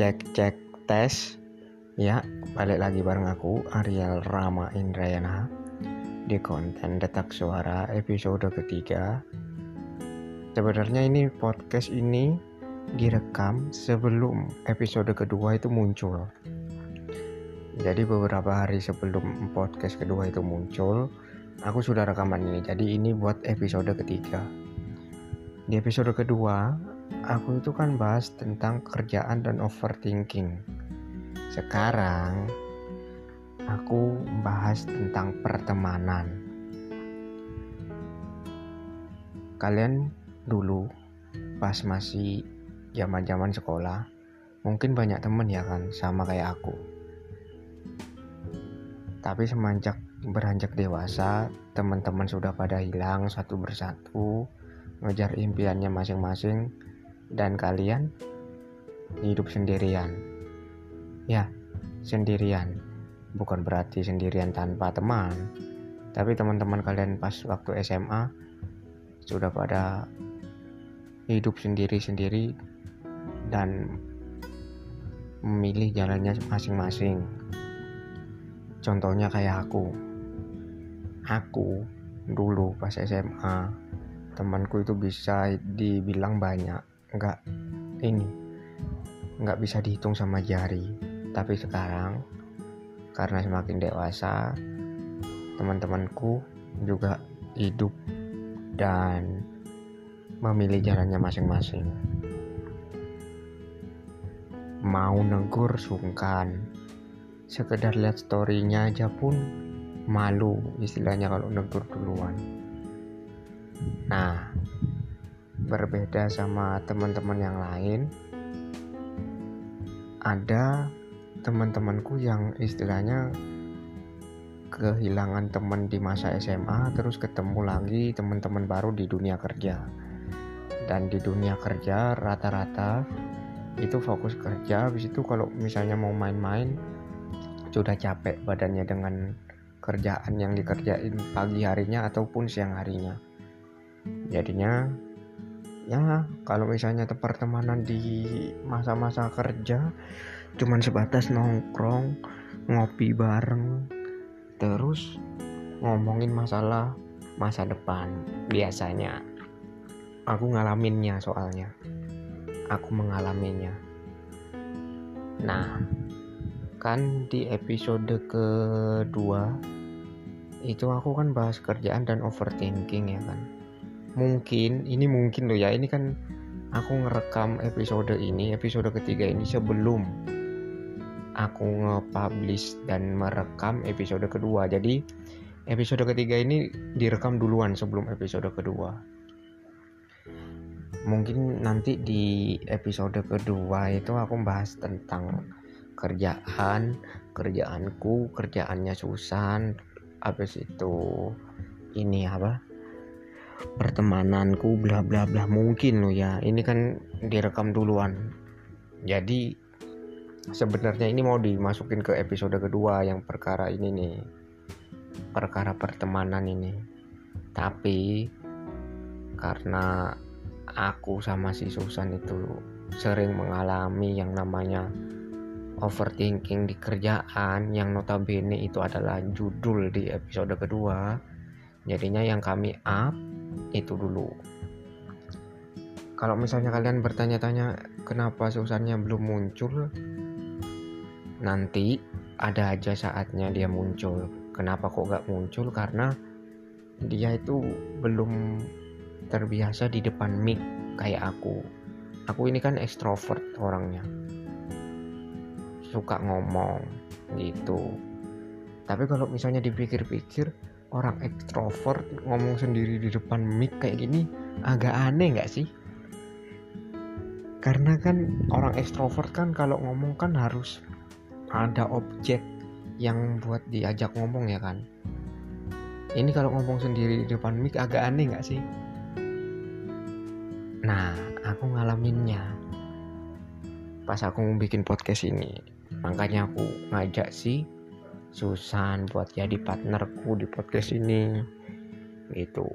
cek cek tes. Ya balik lagi bareng aku Ariel Rama Indrayana di konten detak suara episode ketiga. Sebenarnya ini podcast ini direkam sebelum episode kedua itu muncul. Jadi beberapa hari sebelum podcast kedua itu muncul aku sudah rekaman ini. Jadi ini buat episode ketiga. Di episode kedua aku itu kan bahas tentang kerjaan dan overthinking. Sekarang aku bahas tentang pertemanan. Kalian dulu pas masih zaman-zaman sekolah mungkin banyak temen ya kan sama kayak aku. Tapi semenjak beranjak dewasa teman-teman sudah pada hilang satu persatu ngejar impiannya masing-masing dan kalian hidup sendirian. Ya, sendirian. Bukan berarti sendirian tanpa teman. Tapi teman-teman kalian pas waktu SMA sudah pada hidup sendiri-sendiri dan memilih jalannya masing-masing. Contohnya kayak aku. Aku dulu pas SMA temanku itu bisa dibilang banyak nggak ini nggak bisa dihitung sama jari. Tapi sekarang karena semakin dewasa teman-temanku juga hidup dan memilih jalannya masing-masing. Mau negur sungkan. Sekedar lihat storynya aja pun malu istilahnya kalau negur duluan. Nah, berbeda sama teman-teman yang lain, ada teman-temanku yang istilahnya kehilangan teman di masa SMA terus ketemu lagi teman-teman baru di dunia kerja. Dan di dunia kerja rata-rata itu fokus kerja habis itu kalau misalnya mau main-main sudah capek badannya dengan kerjaan yang dikerjain pagi harinya ataupun siang harinya. Jadinya ya kalau misalnya pertemanan di masa-masa kerja cuman sebatas nongkrong ngopi bareng terus ngomongin masalah masa depan biasanya. Aku ngalaminnya soalnya. Aku mengalaminya. Nah kan di episode kedua itu aku kan bahas kerjaan dan overthinking ya kan mungkin ini mungkin loh ya ini kan aku ngerekam episode ini episode ketiga ini sebelum aku nge-publish dan merekam episode kedua. Jadi episode ketiga ini direkam duluan sebelum episode kedua. Mungkin nanti di episode kedua itu aku bahas tentang kerjaan kerjaanku kerjaannya Susan habis itu ini apa pertemananku bla bla bla mungkin lo ya. Ini kan direkam duluan. Jadi sebenarnya ini mau dimasukin ke episode kedua yang perkara ini nih. Perkara pertemanan ini. Tapi karena aku sama si Susan itu sering mengalami yang namanya overthinking di kerjaan yang notabene itu adalah judul di episode kedua. Jadinya yang kami up itu dulu. Kalau misalnya kalian bertanya-tanya kenapa Susannya belum muncul nanti ada aja saatnya dia muncul. Kenapa kok gak muncul? Karena dia itu belum terbiasa di depan mic kayak aku. Aku ini kan ekstrovert orangnya. Suka ngomong gitu. Tapi kalau misalnya dipikir-pikir orang ekstrovert ngomong sendiri di depan mic kayak gini agak aneh nggak sih? Karena kan orang ekstrovert kan kalau ngomong kan harus ada objek yang buat diajak ngomong ya kan? Ini kalau ngomong sendiri di depan mic agak aneh nggak sih? Nah aku ngalaminnya. Pas aku bikin podcast ini makanya aku ngajak sih Susan buat jadi partnerku di podcast ini. Gitu.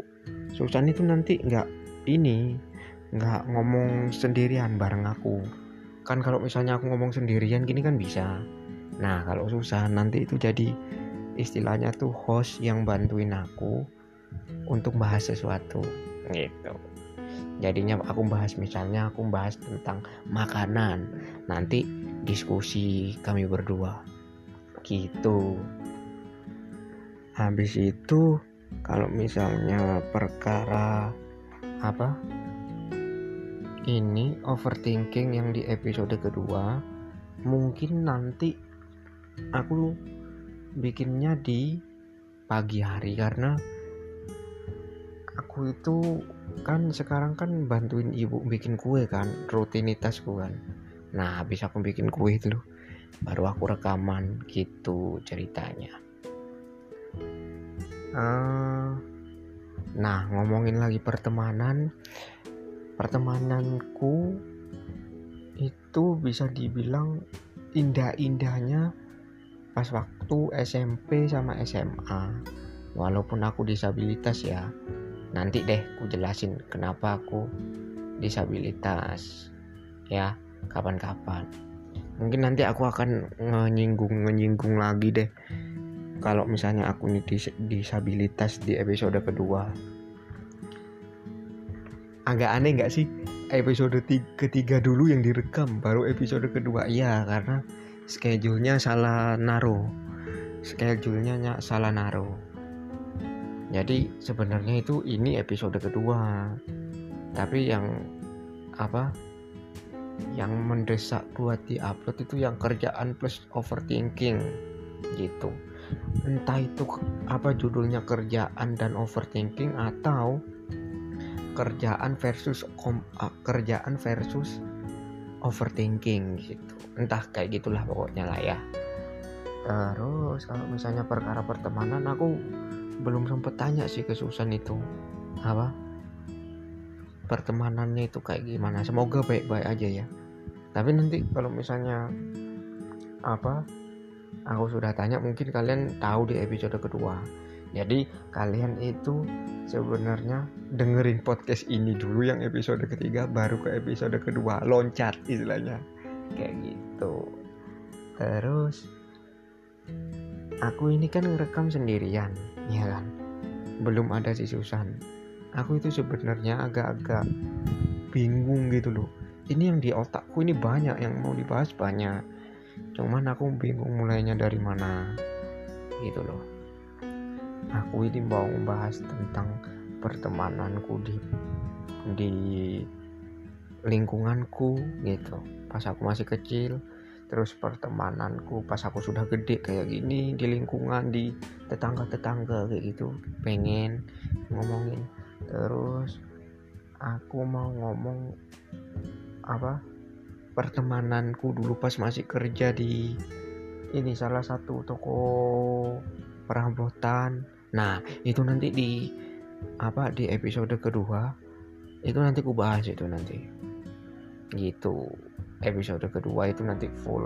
Susan itu nanti nggak ini nggak ngomong sendirian bareng aku. Kan kalau misalnya aku ngomong sendirian gini kan bisa. Nah kalau susah nanti itu jadi istilahnya tuh host yang bantuin aku untuk bahas sesuatu. Gitu. Jadinya aku bahas misalnya aku bahas tentang makanan. Nanti diskusi kami berdua gitu. Habis itu kalau misalnya perkara apa? Ini overthinking yang di episode kedua mungkin nanti aku bikinnya di pagi hari karena aku itu kan sekarang kan bantuin ibu bikin kue kan rutinitasku kan. Nah habis aku bikin kue itu loh baru aku rekaman gitu ceritanya. Uh, nah ngomongin lagi pertemanan pertemananku itu bisa dibilang indah-indahnya pas waktu SMP sama SMA walaupun aku disabilitas ya nanti deh ku jelasin kenapa aku disabilitas ya kapan-kapan mungkin nanti aku akan menyinggung menyinggung lagi deh. Kalau misalnya aku ini dis disabilitas di episode kedua. Agak aneh nggak sih? Episode ketiga dulu yang direkam baru episode kedua. Iya karena schedule-nya salah naruh schedule-nya salah naruh jadi sebenarnya itu ini episode kedua. Tapi yang apa yang mendesak buat diupload itu yang kerjaan plus overthinking gitu. Entah itu apa judulnya kerjaan dan overthinking atau kerjaan versus kom, uh, kerjaan versus overthinking gitu. Entah kayak gitulah pokoknya lah ya. Terus kalau misalnya perkara pertemanan aku belum sempet tanya sih ke Susan itu. Apa pertemanannya itu kayak gimana. Semoga baik-baik aja ya. Tapi nanti kalau misalnya apa aku sudah tanya mungkin kalian tahu di episode kedua. Jadi kalian itu sebenarnya dengerin podcast ini dulu yang episode ketiga baru ke episode kedua. Loncat istilahnya. Kayak gitu. Terus aku ini kan ngerekam sendirian ya kan? Belum ada si Susan aku itu sebenarnya agak-agak bingung gitu loh. Ini yang di otakku ini banyak yang mau dibahas banyak. Cuman aku bingung mulainya dari mana gitu loh. Aku ini mau membahas tentang pertemananku di di lingkunganku gitu. Pas aku masih kecil terus pertemananku pas aku sudah gede kayak gini di lingkungan di tetangga-tetangga kayak gitu. Pengen ngomongin terus aku mau ngomong apa pertemananku dulu pas masih kerja di ini salah satu toko perampotan Nah, itu nanti di apa di episode kedua itu nanti ku bahas itu nanti. Gitu. Episode kedua itu nanti full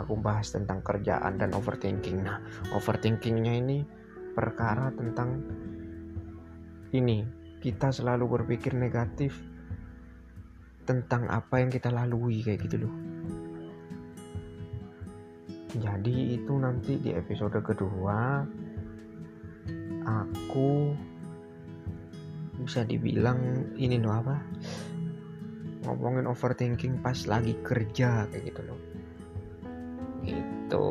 aku bahas tentang kerjaan dan overthinking. Nah, overthinkingnya ini perkara tentang ini kita selalu berpikir negatif tentang apa yang kita lalui kayak gitu loh. Jadi itu nanti di episode kedua aku bisa dibilang ini loh apa? Ngomongin overthinking pas lagi kerja kayak gitu loh. Itu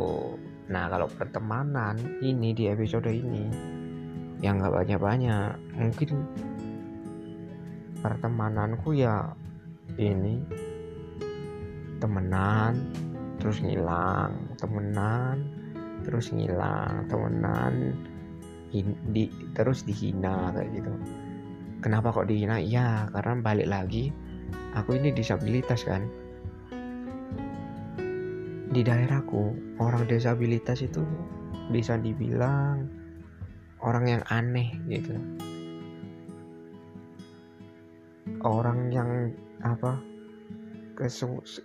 nah kalau pertemanan ini di episode ini yang nggak banyak banyak mungkin pertemananku ya ini temenan terus ngilang temenan terus ngilang temenan di, terus dihina kayak gitu. Kenapa kok dihina? Ya karena balik lagi aku ini disabilitas kan? Di daerahku orang disabilitas itu bisa dibilang orang yang aneh gitu. Orang yang apa ke,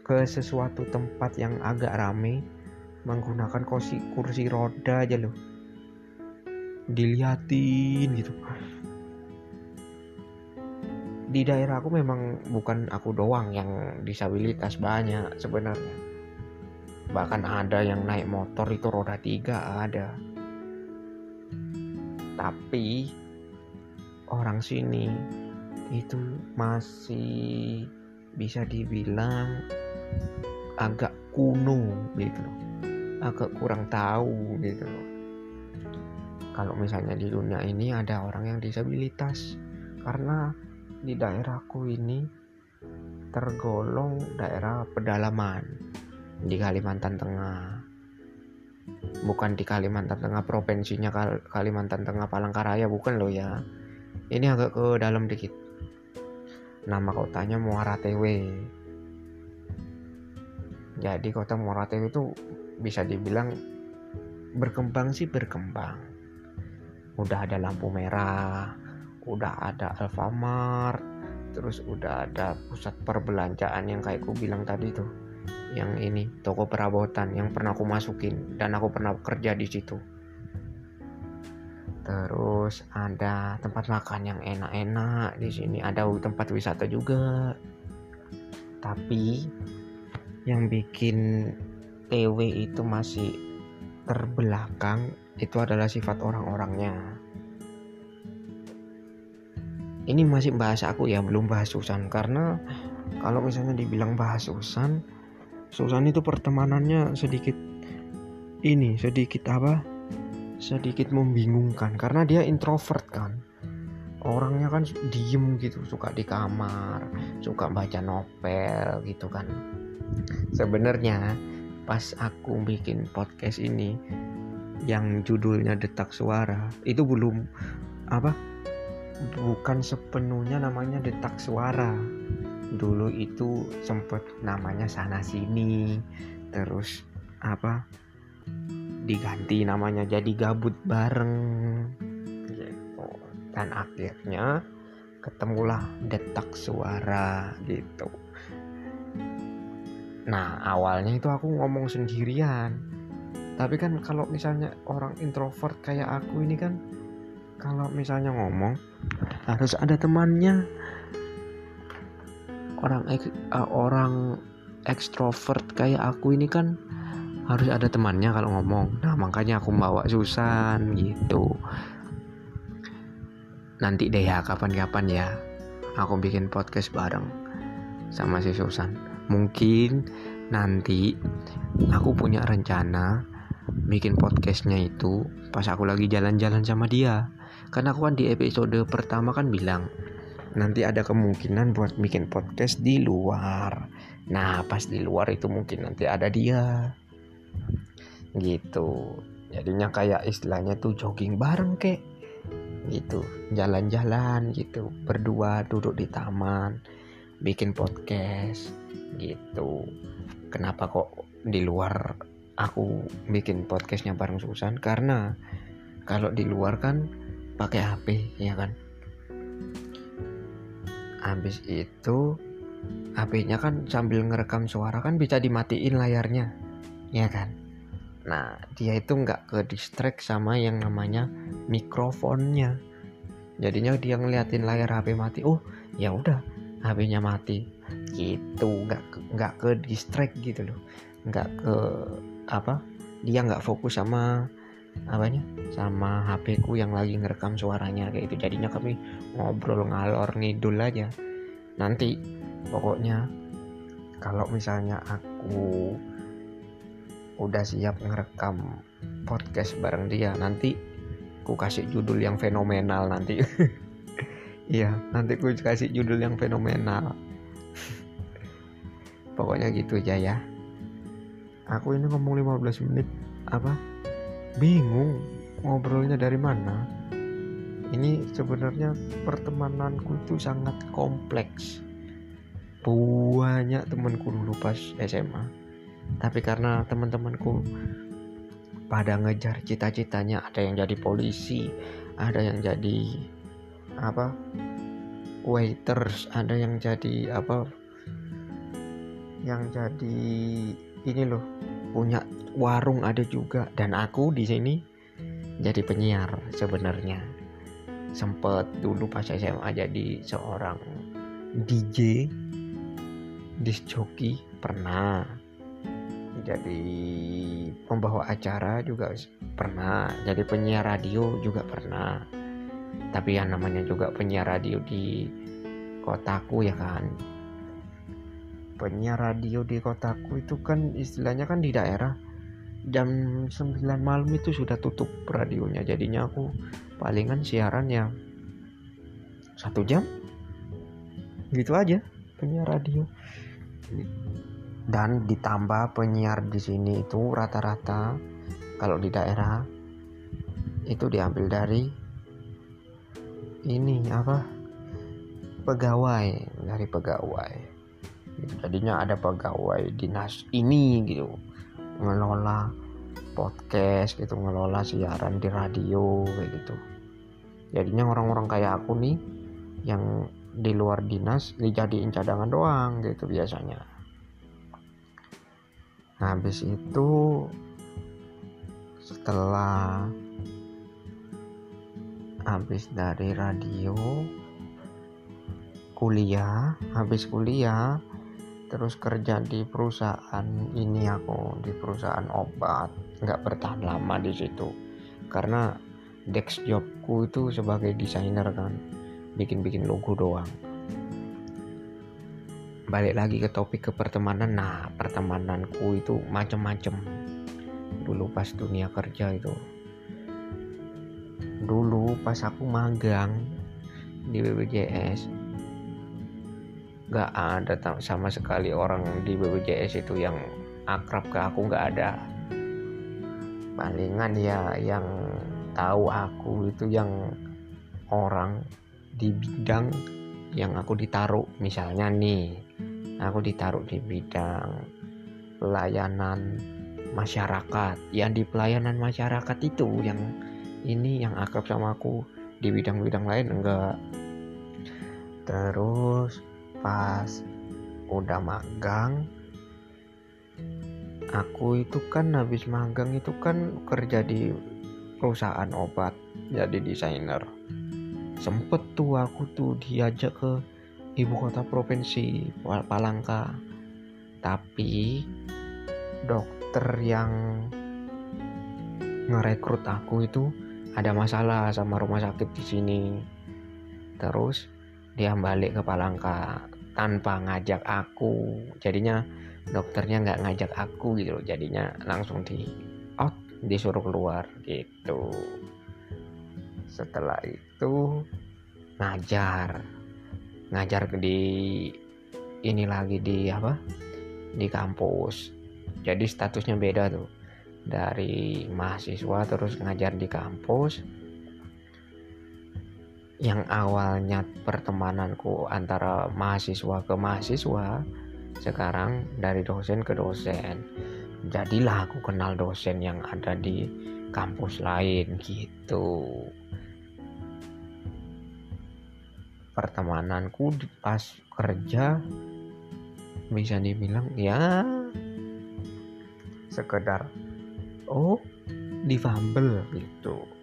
ke sesuatu tempat yang agak rame menggunakan kursi kursi roda aja loh. Diliatin gitu. Di daerah aku memang bukan aku doang yang disabilitas banyak sebenarnya. Bahkan ada yang naik motor itu roda tiga ada tapi orang sini itu masih bisa dibilang agak kuno gitu loh. Agak kurang tahu gitu loh. Kalau misalnya di dunia ini ada orang yang disabilitas. Karena di daerahku ini tergolong daerah pedalaman di Kalimantan Tengah bukan di Kalimantan Tengah provinsinya Kalimantan Tengah Palangkaraya bukan loh ya. Ini agak ke dalam dikit. Nama kotanya Muara Tewe jadi kota Muara Tewe itu bisa dibilang berkembang sih berkembang. Udah ada lampu merah udah ada Alfamart terus udah ada pusat perbelanjaan yang kayak ku bilang tadi tuh yang ini toko perabotan yang pernah aku masukin dan aku pernah kerja di situ. Terus ada tempat makan yang enak-enak di sini ada tempat wisata juga. Tapi yang bikin TW itu masih terbelakang itu adalah sifat orang-orangnya. Ini masih bahas aku ya belum bahas Susan. Karena kalau misalnya dibilang bahas Susan Susan itu pertemanannya sedikit ini sedikit apa? Sedikit membingungkan karena dia introvert kan. Orangnya kan diem gitu suka di kamar suka baca novel gitu kan. Sebenarnya pas aku bikin podcast ini yang judulnya detak suara itu belum apa? Bukan sepenuhnya namanya detak suara dulu itu sempet namanya sana sini terus apa diganti namanya jadi gabut bareng gitu. Dan akhirnya ketemulah detak suara gitu. Nah awalnya itu aku ngomong sendirian. Tapi kan kalau misalnya orang introvert kayak aku ini kan kalau misalnya ngomong harus ada temannya orang uh, orang ekstrovert kayak aku ini kan harus ada temannya kalau ngomong. Nah makanya aku bawa Susan gitu. Nanti deh ya kapan-kapan ya aku bikin podcast bareng sama si Susan. Mungkin nanti aku punya rencana bikin podcastnya itu pas aku lagi jalan-jalan sama dia. Karena aku kan di episode pertama kan bilang nanti ada kemungkinan buat bikin podcast di luar. Nah pas di luar itu mungkin nanti ada dia. Gitu. Jadinya kayak istilahnya tuh jogging bareng kek. Gitu. Jalan-jalan gitu. Berdua duduk di taman. Bikin podcast. Gitu. Kenapa kok di luar aku bikin podcastnya bareng Susan? Karena kalau di luar kan pakai HP ya kan habis itu HP-nya kan sambil ngerekam suara kan bisa dimatiin layarnya ya kan? Nah dia itu nggak ke distract sama yang namanya mikrofonnya. Jadinya dia ngeliatin layar HP mati oh ya udah HP-nya mati. Gitu nggak nggak ke distract gitu loh. Nggak ke apa dia nggak fokus sama apanya sama HP ku yang lagi ngerekam suaranya kayak itu jadinya kami ngobrol ngalor ngidul aja. Nanti pokoknya kalau misalnya aku udah siap ngerekam podcast bareng dia nanti ku kasih judul yang fenomenal nanti. Iya nanti ku kasih judul yang fenomenal. Pokoknya gitu aja ya. Aku ini ngomong 15 menit apa? Bingung ngobrolnya dari mana ini sebenarnya pertemananku itu sangat kompleks. Banyak temanku dulu pas SMA tapi karena teman-temanku pada ngejar cita-citanya ada yang jadi polisi ada yang jadi apa waiters ada yang jadi apa yang jadi ini loh punya warung ada juga. Dan aku di sini jadi penyiar sebenarnya sempet dulu pas SMA jadi seorang DJ disc jockey pernah. Jadi pembawa acara juga pernah. Jadi penyiar radio juga pernah. Tapi yang namanya juga penyiar radio di kotaku ya kan. Penyiar radio di kotaku itu kan istilahnya kan di daerah jam 9 malam itu sudah tutup radionya. Jadinya aku palingan siaran ya satu jam. Gitu aja penyiar radio. Dan ditambah penyiar di sini itu rata-rata kalau di daerah itu diambil dari ini apa? Pegawai dari pegawai. Jadinya ada pegawai dinas ini gitu ngelola podcast gitu ngelola siaran di radio kayak gitu. Jadinya orang-orang kayak aku nih yang di luar dinas dijadiin cadangan doang gitu biasanya. Nah, habis itu setelah habis dari radio kuliah habis kuliah terus kerja di perusahaan ini aku di perusahaan obat. Nggak bertahan lama di situ. Karena desk jobku itu sebagai desainer kan bikin-bikin logo doang. Balik lagi ke topik ke pertemanan nah pertemananku itu macem-macem. Dulu pas dunia kerja itu. Dulu pas aku magang di BPJS gak ada sama sekali orang di BPJS itu yang akrab ke aku gak ada. Palingan ya yang tahu aku itu yang orang di bidang yang aku ditaruh. Misalnya nih aku ditaruh di bidang pelayanan masyarakat. Yang di pelayanan masyarakat itu yang ini yang akrab sama aku. Di bidang-bidang lain enggak terus pas udah magang aku itu kan habis magang itu kan kerja di perusahaan obat jadi desainer. Sempet tuh aku tuh diajak ke ibu kota provinsi Palangka. Tapi dokter yang ngerekrut aku itu ada masalah sama rumah sakit di sini. Terus dia balik ke Palangka tanpa ngajak aku. Jadinya dokternya nggak ngajak aku gitu jadinya langsung di out disuruh keluar gitu. Setelah itu ngajar. Ngajar di ini lagi di apa? Di kampus. Jadi statusnya beda tuh. Dari mahasiswa terus ngajar di kampus yang awalnya pertemananku antara mahasiswa ke mahasiswa sekarang dari dosen ke dosen. Jadilah aku kenal dosen yang ada di kampus lain gitu. Pertemananku pas kerja bisa dibilang ya sekedar oh difabel gitu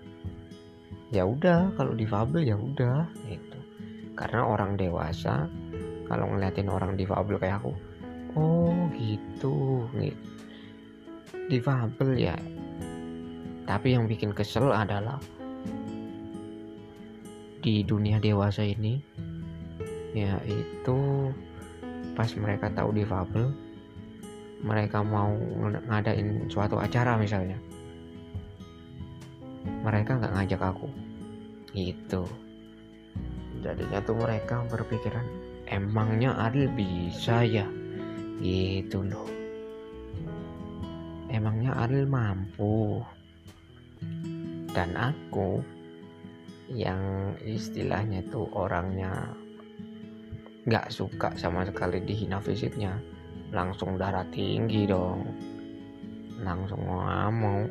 ya udah kalau difabel ya udah gitu. Karena orang dewasa kalau ngeliatin orang difabel kayak aku oh gitu gitu difabel ya. Tapi yang bikin kesel adalah di dunia dewasa ini yaitu pas mereka tahu difabel mereka mau ngadain suatu acara misalnya mereka nggak ngajak aku. Gitu. Jadinya tuh mereka berpikiran emangnya Adil bisa ya? Gitu loh. Emangnya Adil mampu? Dan aku yang istilahnya tuh orangnya nggak suka sama sekali dihina fisiknya langsung darah tinggi dong langsung ngamuk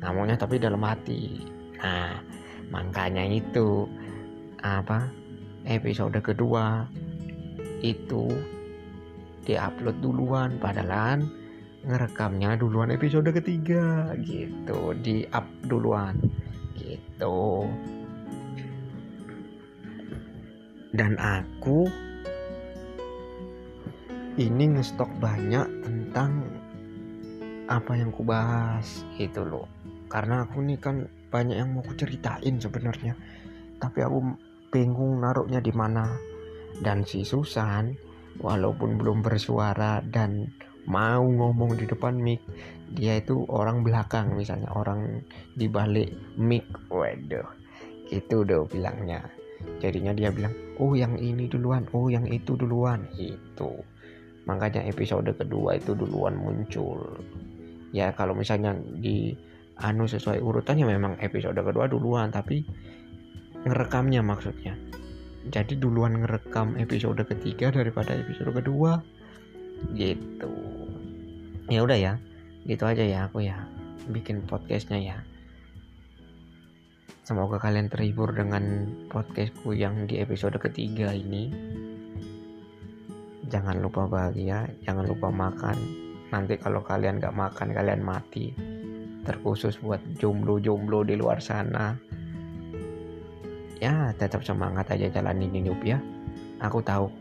ngamuknya tapi dalam hati. Nah makanya itu apa episode kedua itu diupload duluan padahal ngerekamnya duluan episode ketiga gitu. Di up duluan gitu. Dan aku ini ngestok banyak tentang apa yang ku bahas itu loh karena aku nih kan banyak yang mau ku ceritain sebenarnya. Tapi aku bingung naruhnya di mana. Dan si Susan walaupun belum bersuara dan mau ngomong di depan mic dia itu orang belakang misalnya orang di balik mic. Waduh itu udah bilangnya. Jadinya dia bilang oh yang ini duluan oh yang itu duluan. Itu makanya episode kedua itu duluan muncul. Ya kalau misalnya di anu sesuai urutannya memang episode kedua duluan tapi ngerekamnya maksudnya. Jadi duluan ngerekam episode ketiga daripada episode kedua gitu. Ya udah ya gitu aja ya aku ya bikin podcastnya ya. Semoga kalian terhibur dengan podcastku yang di episode ketiga ini. Jangan lupa bahagia jangan lupa makan. Nanti kalau kalian gak makan kalian mati terkhusus buat jomblo-jomblo di luar sana. Ya tetap semangat aja jalanin hidup ya. Aku tahu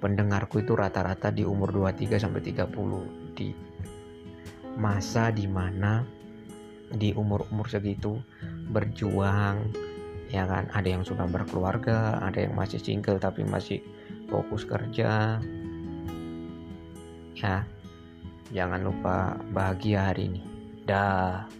pendengarku itu rata-rata di umur 23 sampai 30 di masa di mana di umur-umur segitu berjuang ya kan? Ada yang sudah berkeluarga ada yang masih single tapi masih fokus kerja. Ya Jangan lupa bahagia hari ini. Dah.